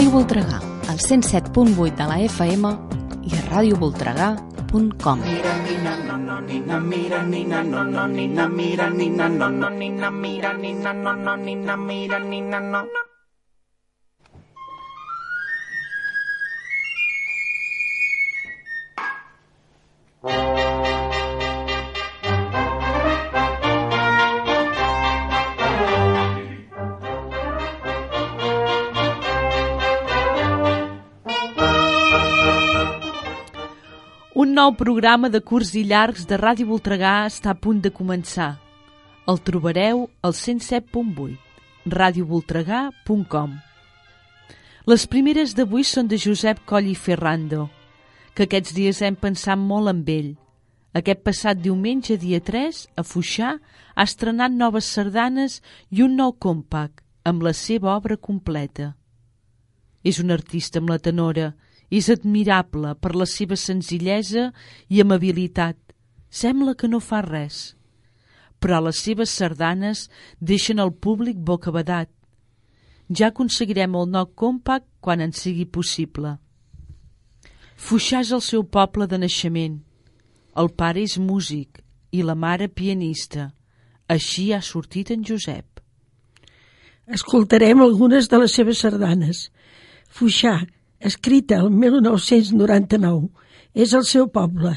Ràdio Voltregà, al 107.8 de la FM i a radiovoltregà.com. Mira, nina, no, no, nina, mira, nina, no, no, nina, mira, nina, no, no, nina, mira, nina, no, no, nina, mira, nina, no. Un nou programa de curts i llargs de Ràdio Voltregà està a punt de començar. El trobareu al 107.8, radiovoltregà.com. Les primeres d'avui són de Josep Coll i Ferrando, que aquests dies hem pensat molt en ell. Aquest passat diumenge, dia 3, a Fuixà, ha estrenat noves sardanes i un nou compact, amb la seva obra completa. És un artista amb la tenora, és admirable per la seva senzillesa i amabilitat. Sembla que no fa res. Però les seves sardanes deixen el públic bocabadat. Ja aconseguirem el nou compact quan en sigui possible. Fuixà és el seu poble de naixement. El pare és músic i la mare pianista. Així ha sortit en Josep. Escoltarem algunes de les seves sardanes. Fuixà, escrita el 1999, és el seu poble.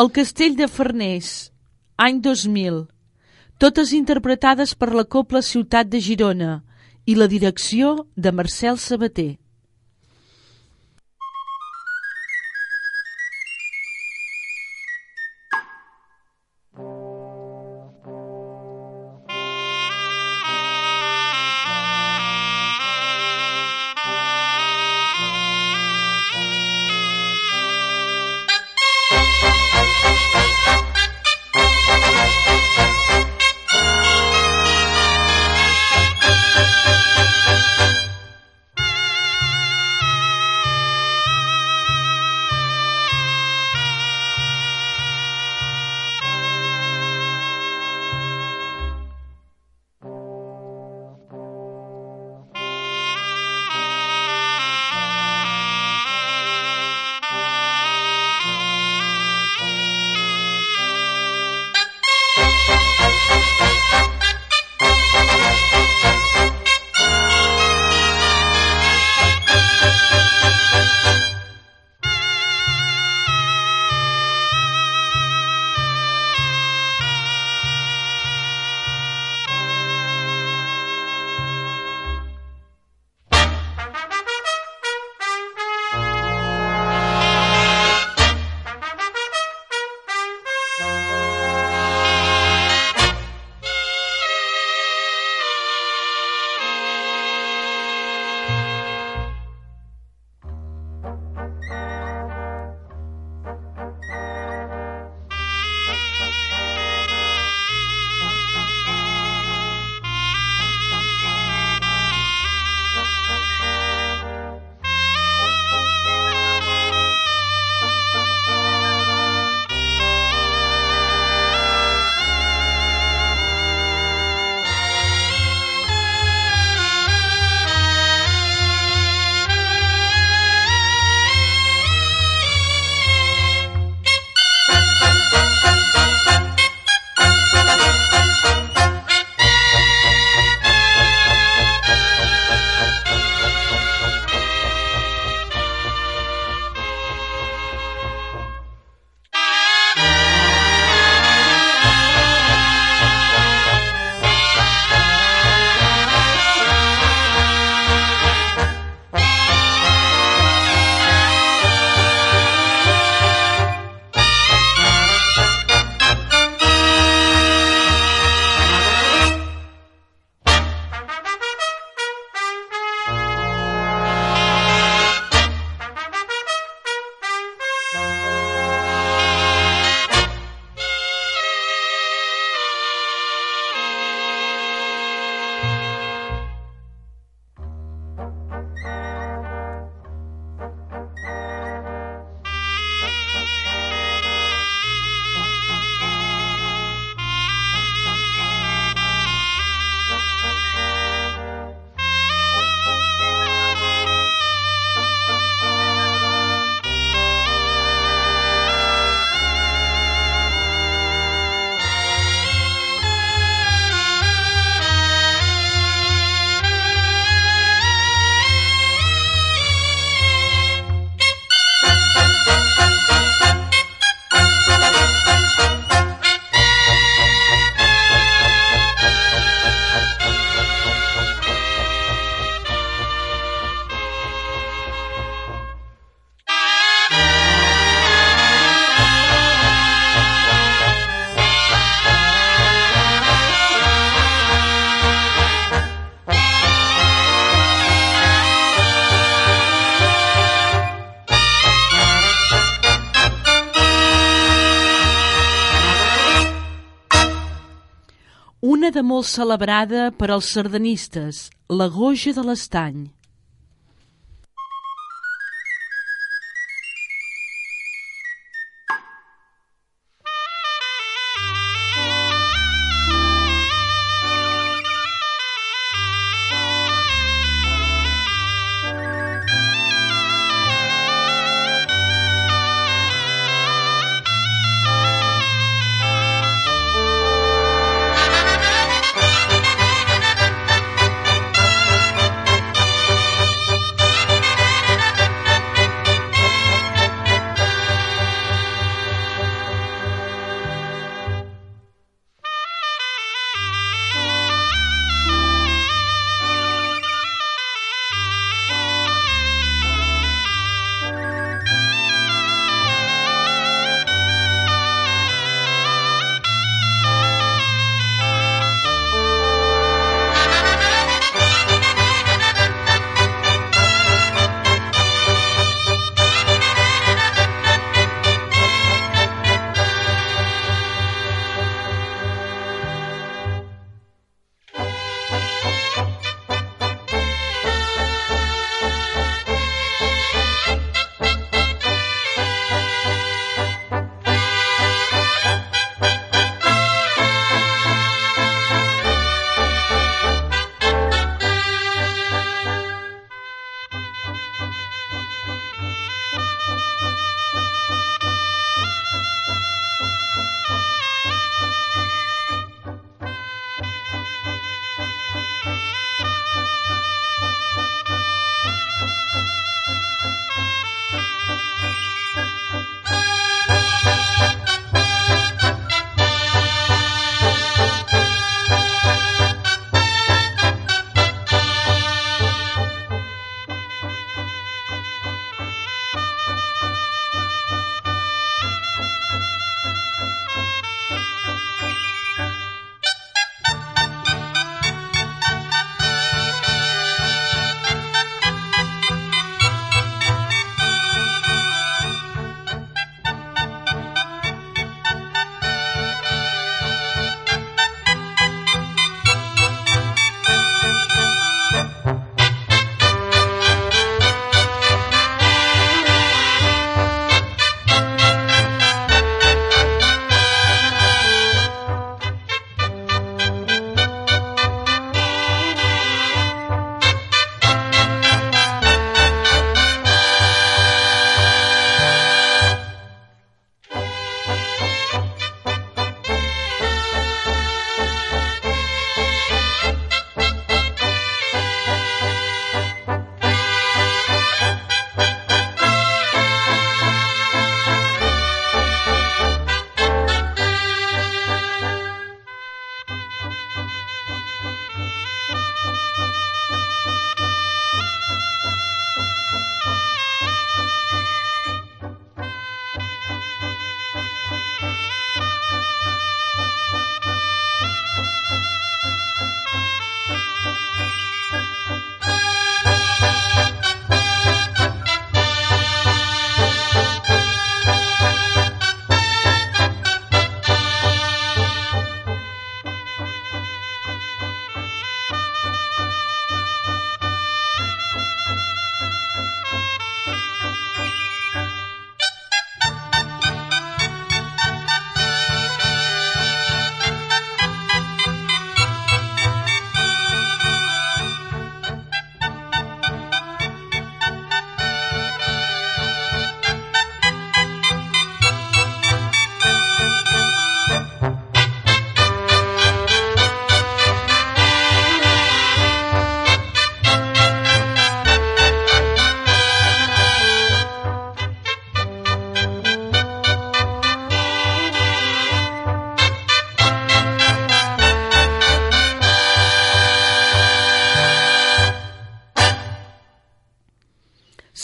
El castell de Farners, any 2000, totes interpretades per la Copla Ciutat de Girona i la direcció de Marcel Sabater. Molt celebrada per als sardanistes, la Goja de l'Estany.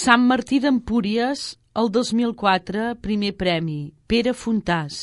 Sant Martí d'Empúries, el 2004, primer premi, Pere Fontàs.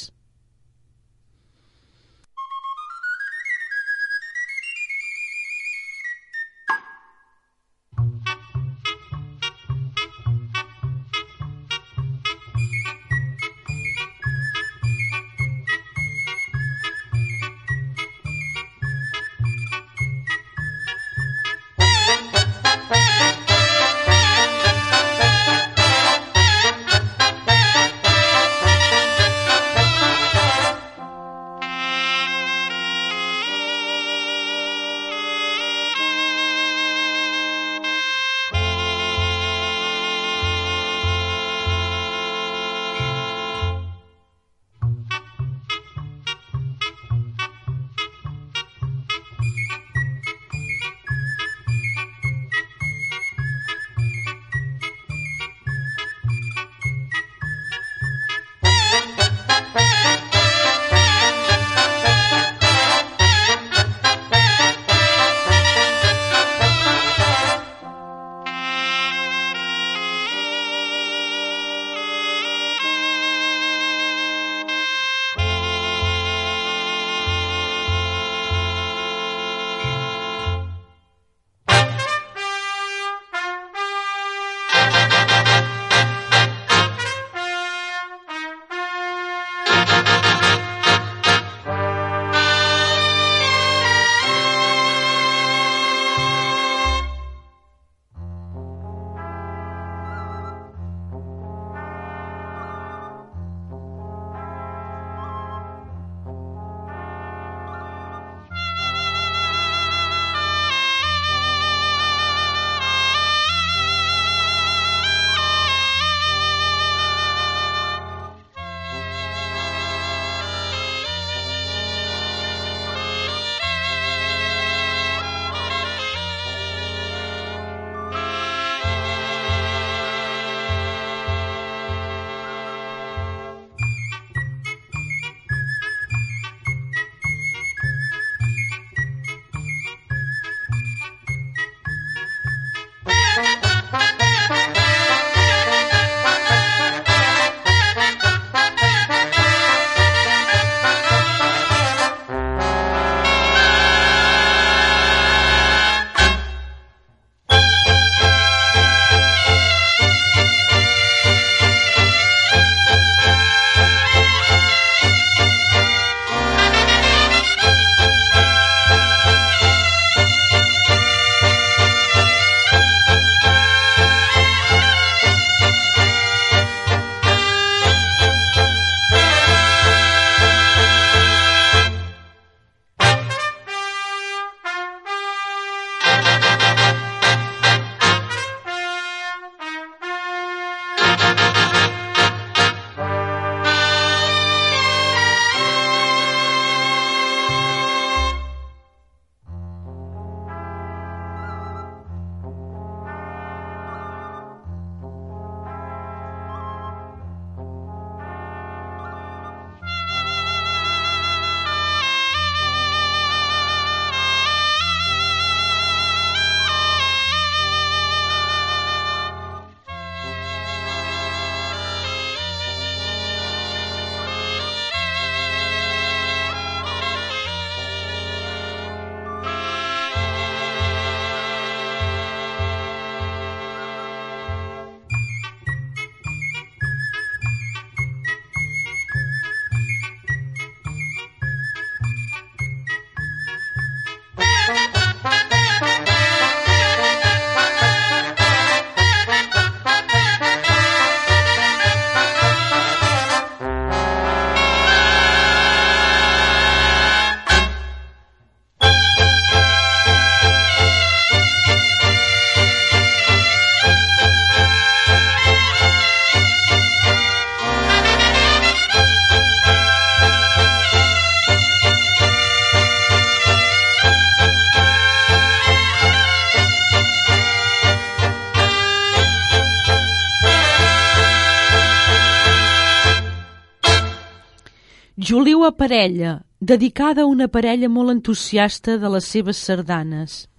Juliu a parella, dedicada a una parella molt entusiasta de les seves sardanes.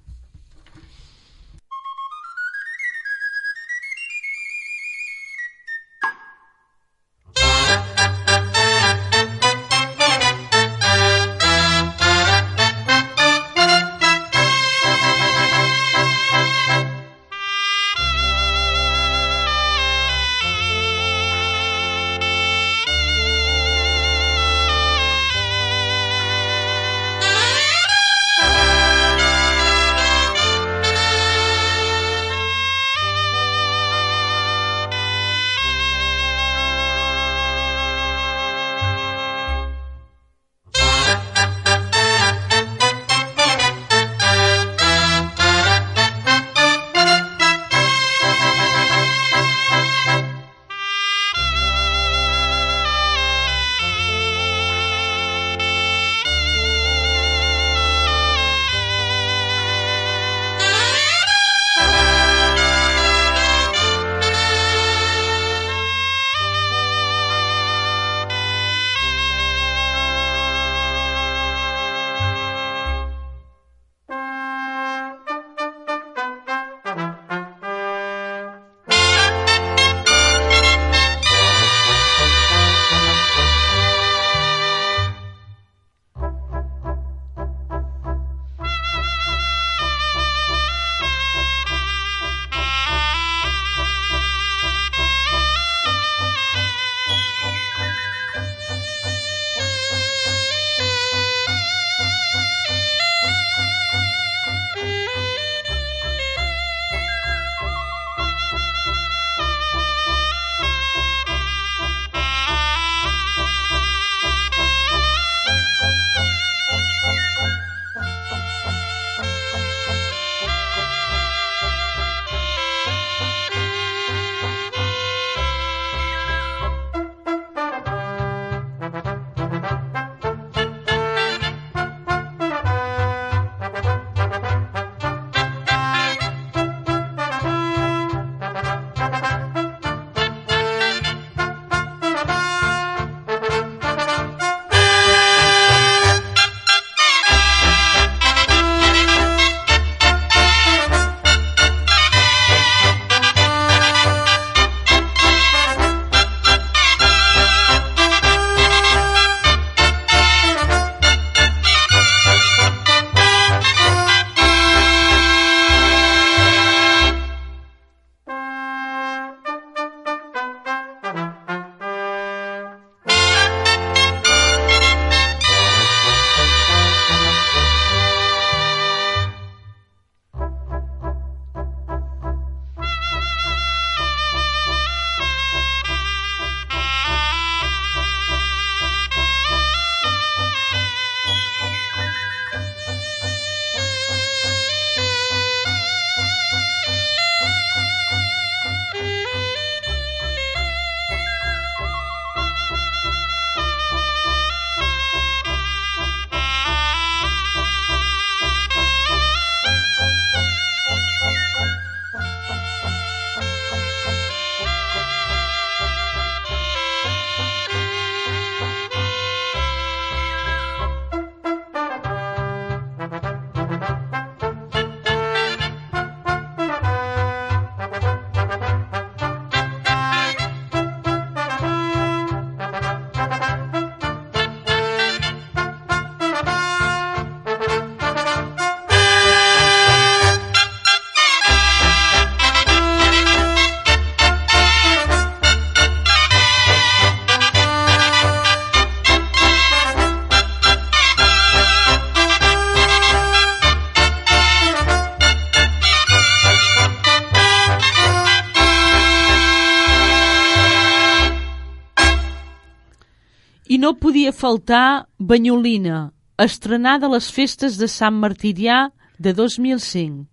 Faltar Banyolina, estrenada a les festes de Sant Martirià de 2005.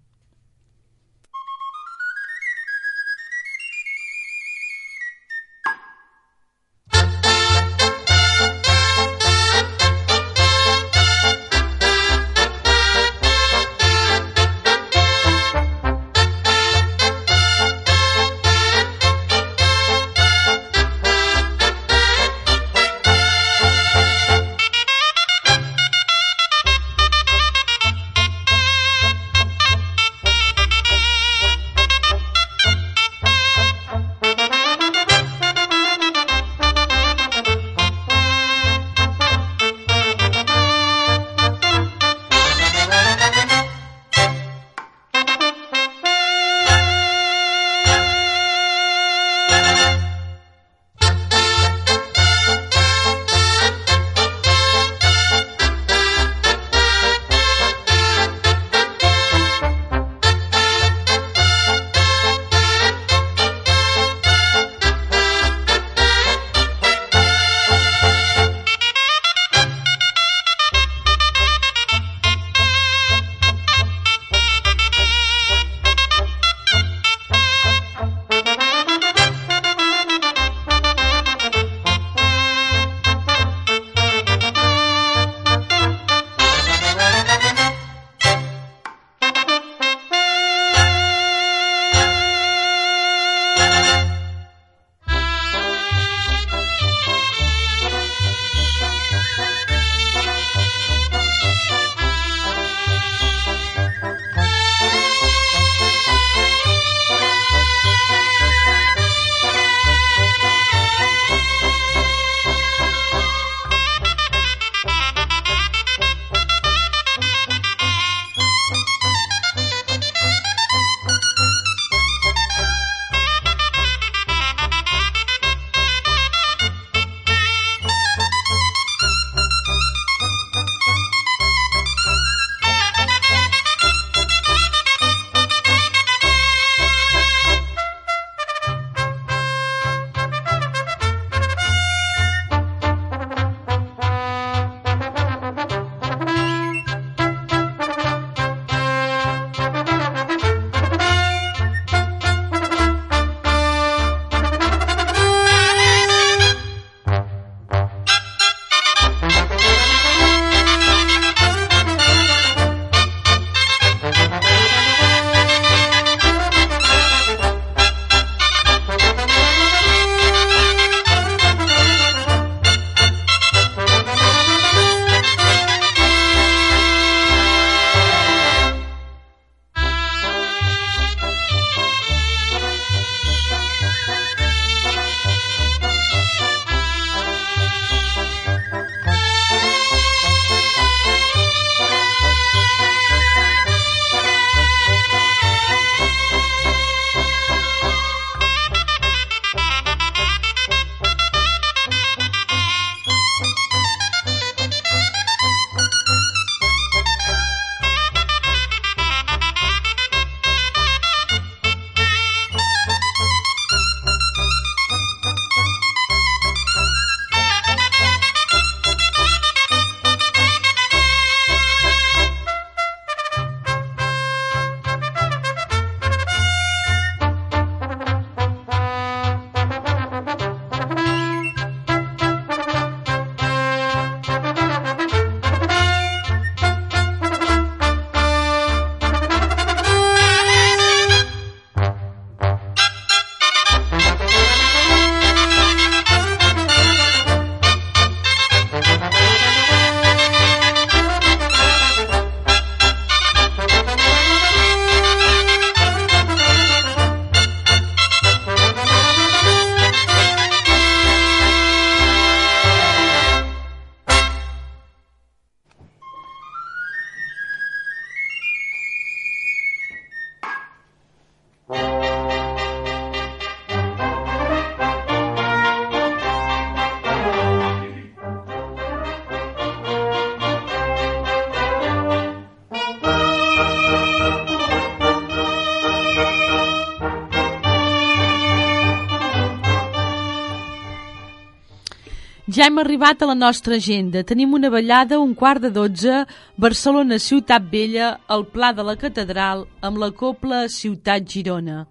Ja hem arribat a la nostra agenda. Tenim una ballada un quart de dotze, Barcelona Ciutat Vella, al Pla de la Catedral, amb la Copla Ciutat Girona.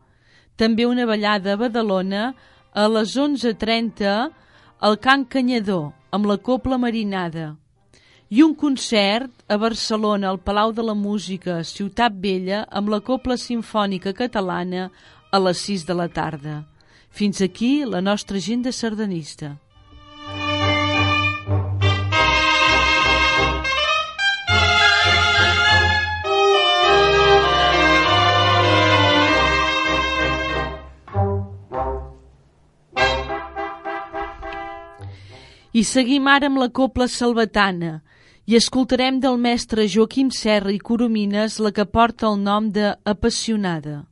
També una ballada a Badalona, a les 11.30, al Can Canyador, amb la Copla Marinada. I un concert a Barcelona, al Palau de la Música, Ciutat Vella, amb la Copla Simfònica Catalana, a les 6 de la tarda. Fins aquí la nostra agenda sardanista. I seguim ara amb la copla salvatana i escoltarem del mestre Joaquim Serra i Coromines la que porta el nom de Apassionada.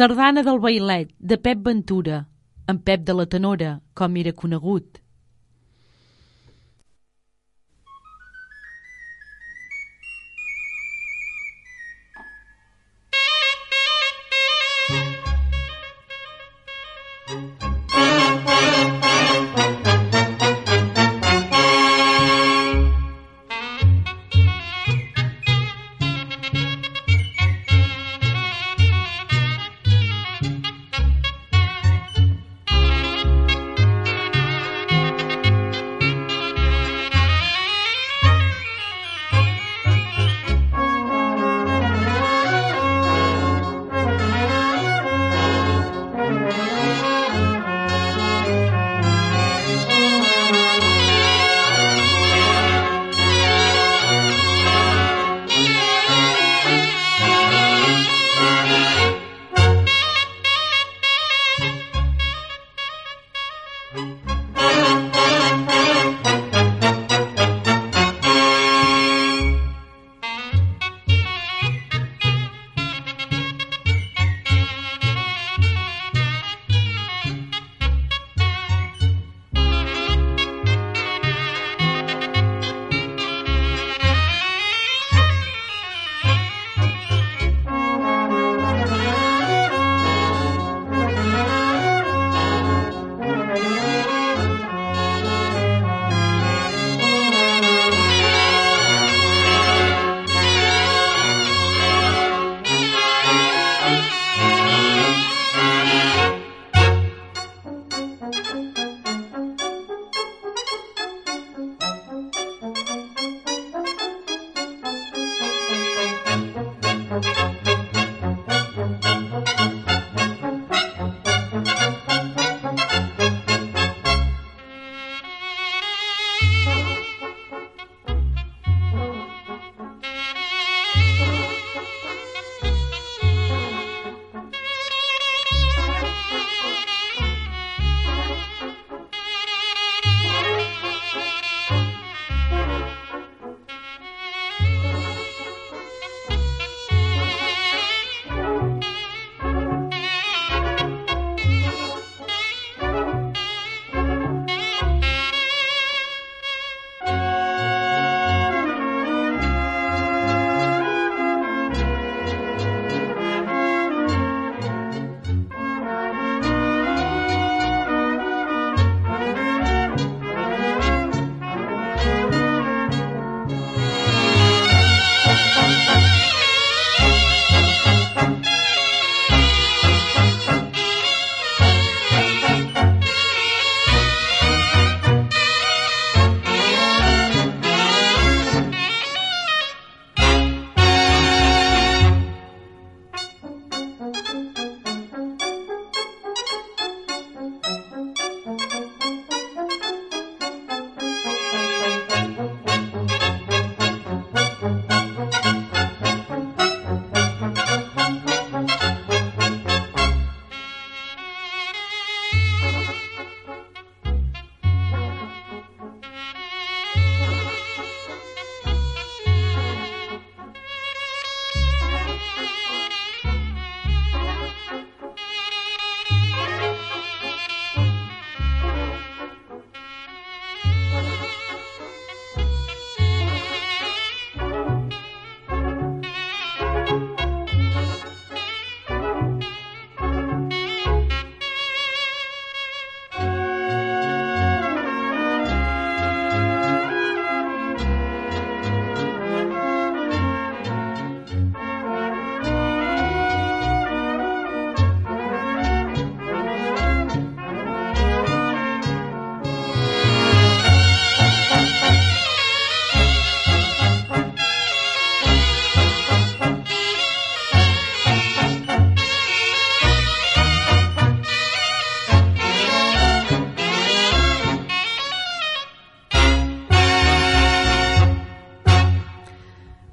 Sardana del Bailet, de Pep Ventura, en Pep de la Tenora, com era conegut.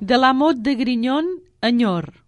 De la mot de Grinyon, enyor.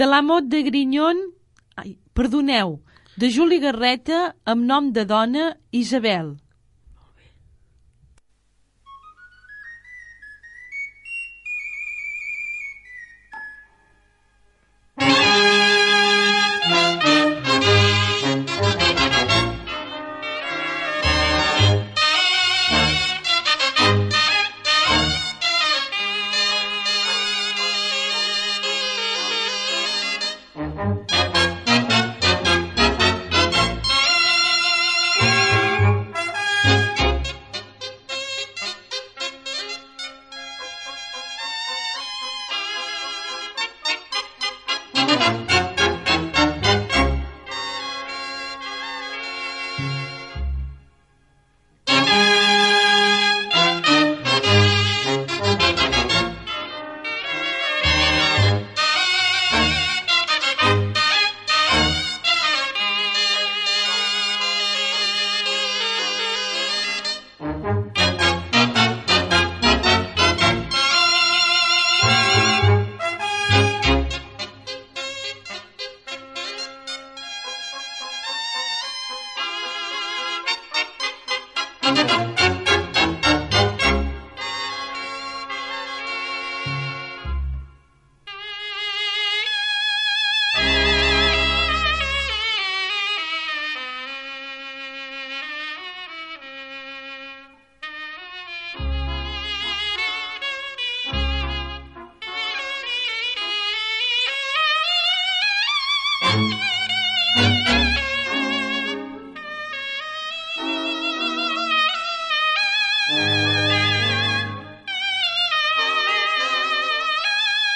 de la mot de Grinyon... Ai, perdoneu, de Juli Garreta amb nom de dona Isabel.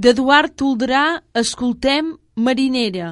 D'Eduard Toldrà escoltem Marinera.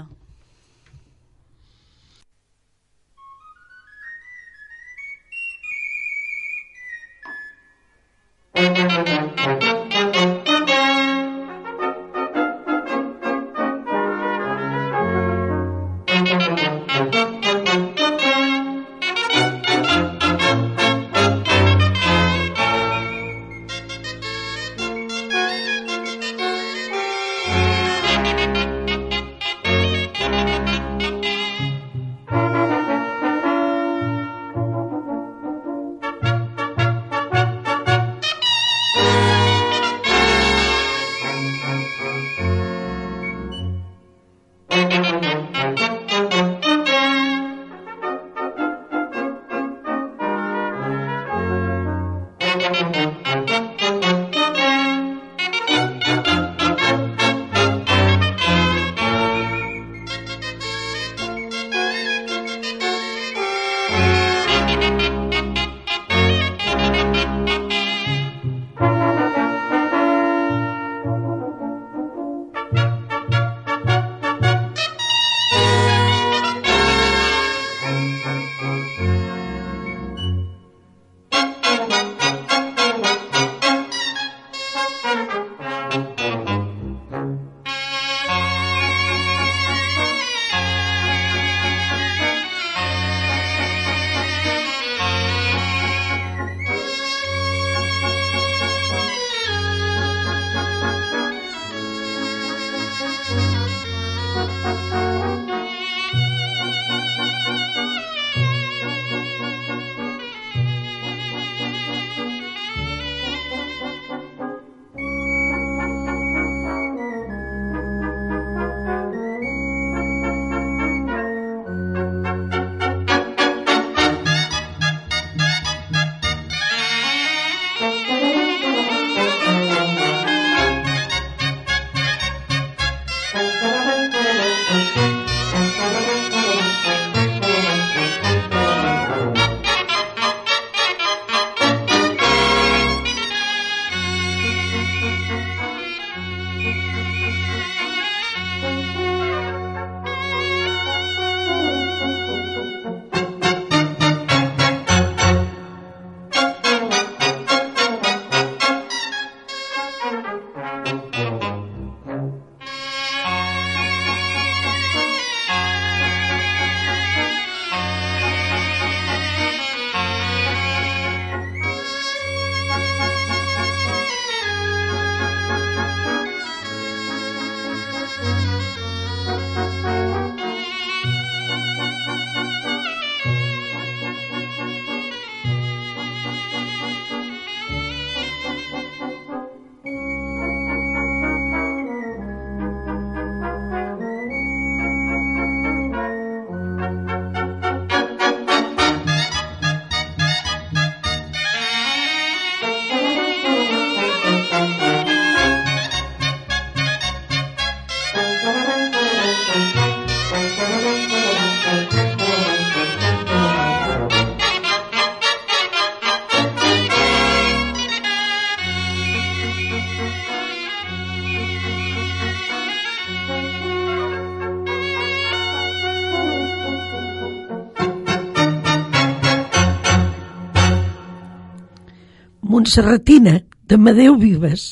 Montserratina, d'Amadeu Vives.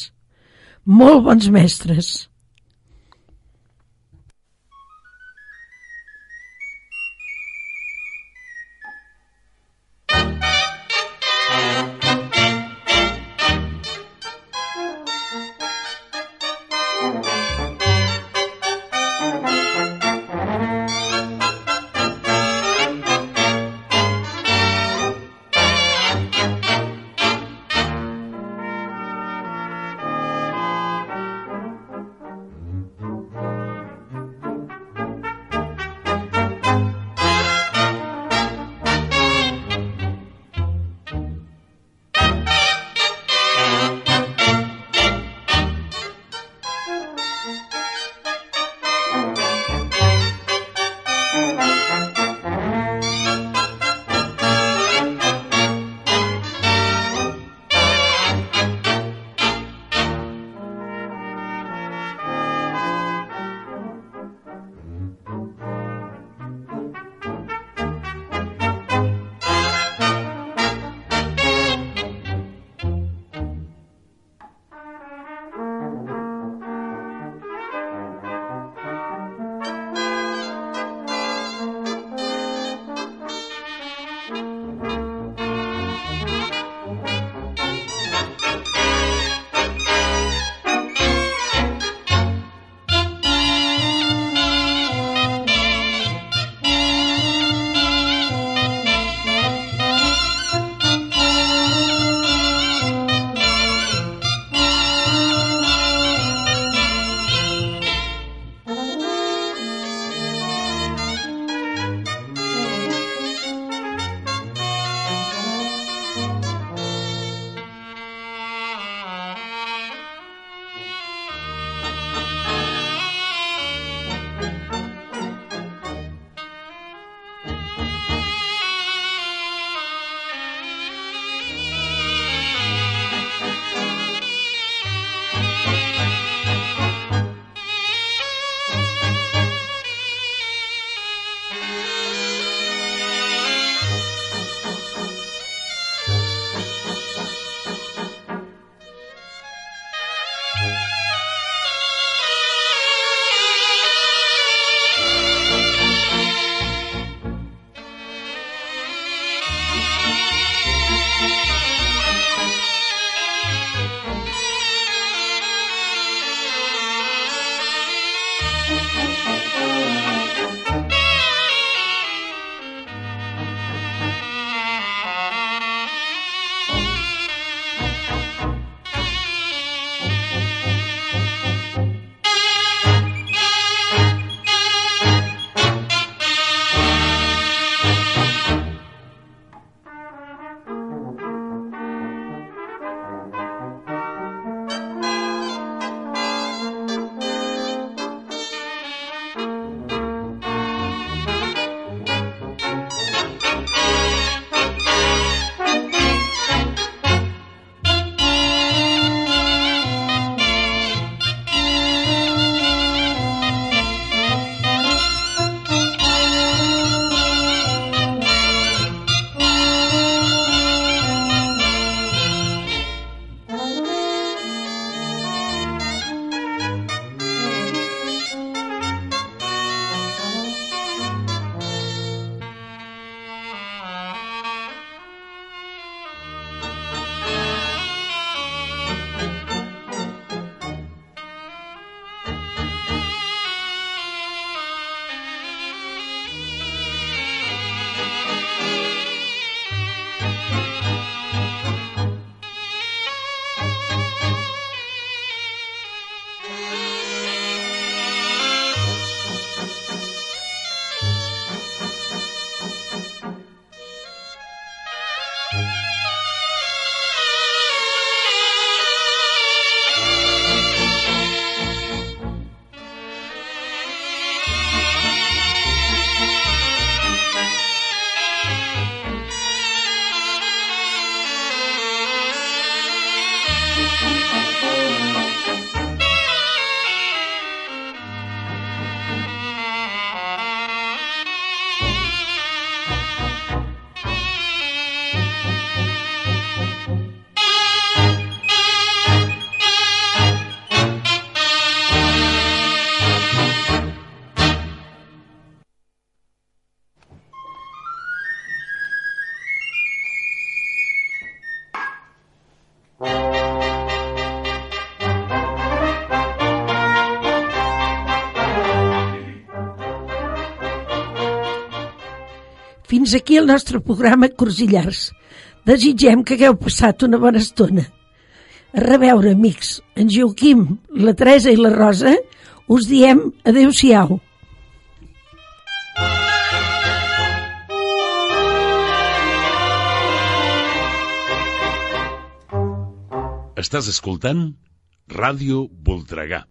Molt bons mestres. Fins aquí el nostre programa Corsillars. Desitgem que hagueu passat una bona estona. A reveure, amics. En Joaquim, la Teresa i la Rosa us diem adeu-siau. Estàs escoltant Ràdio Voltregà.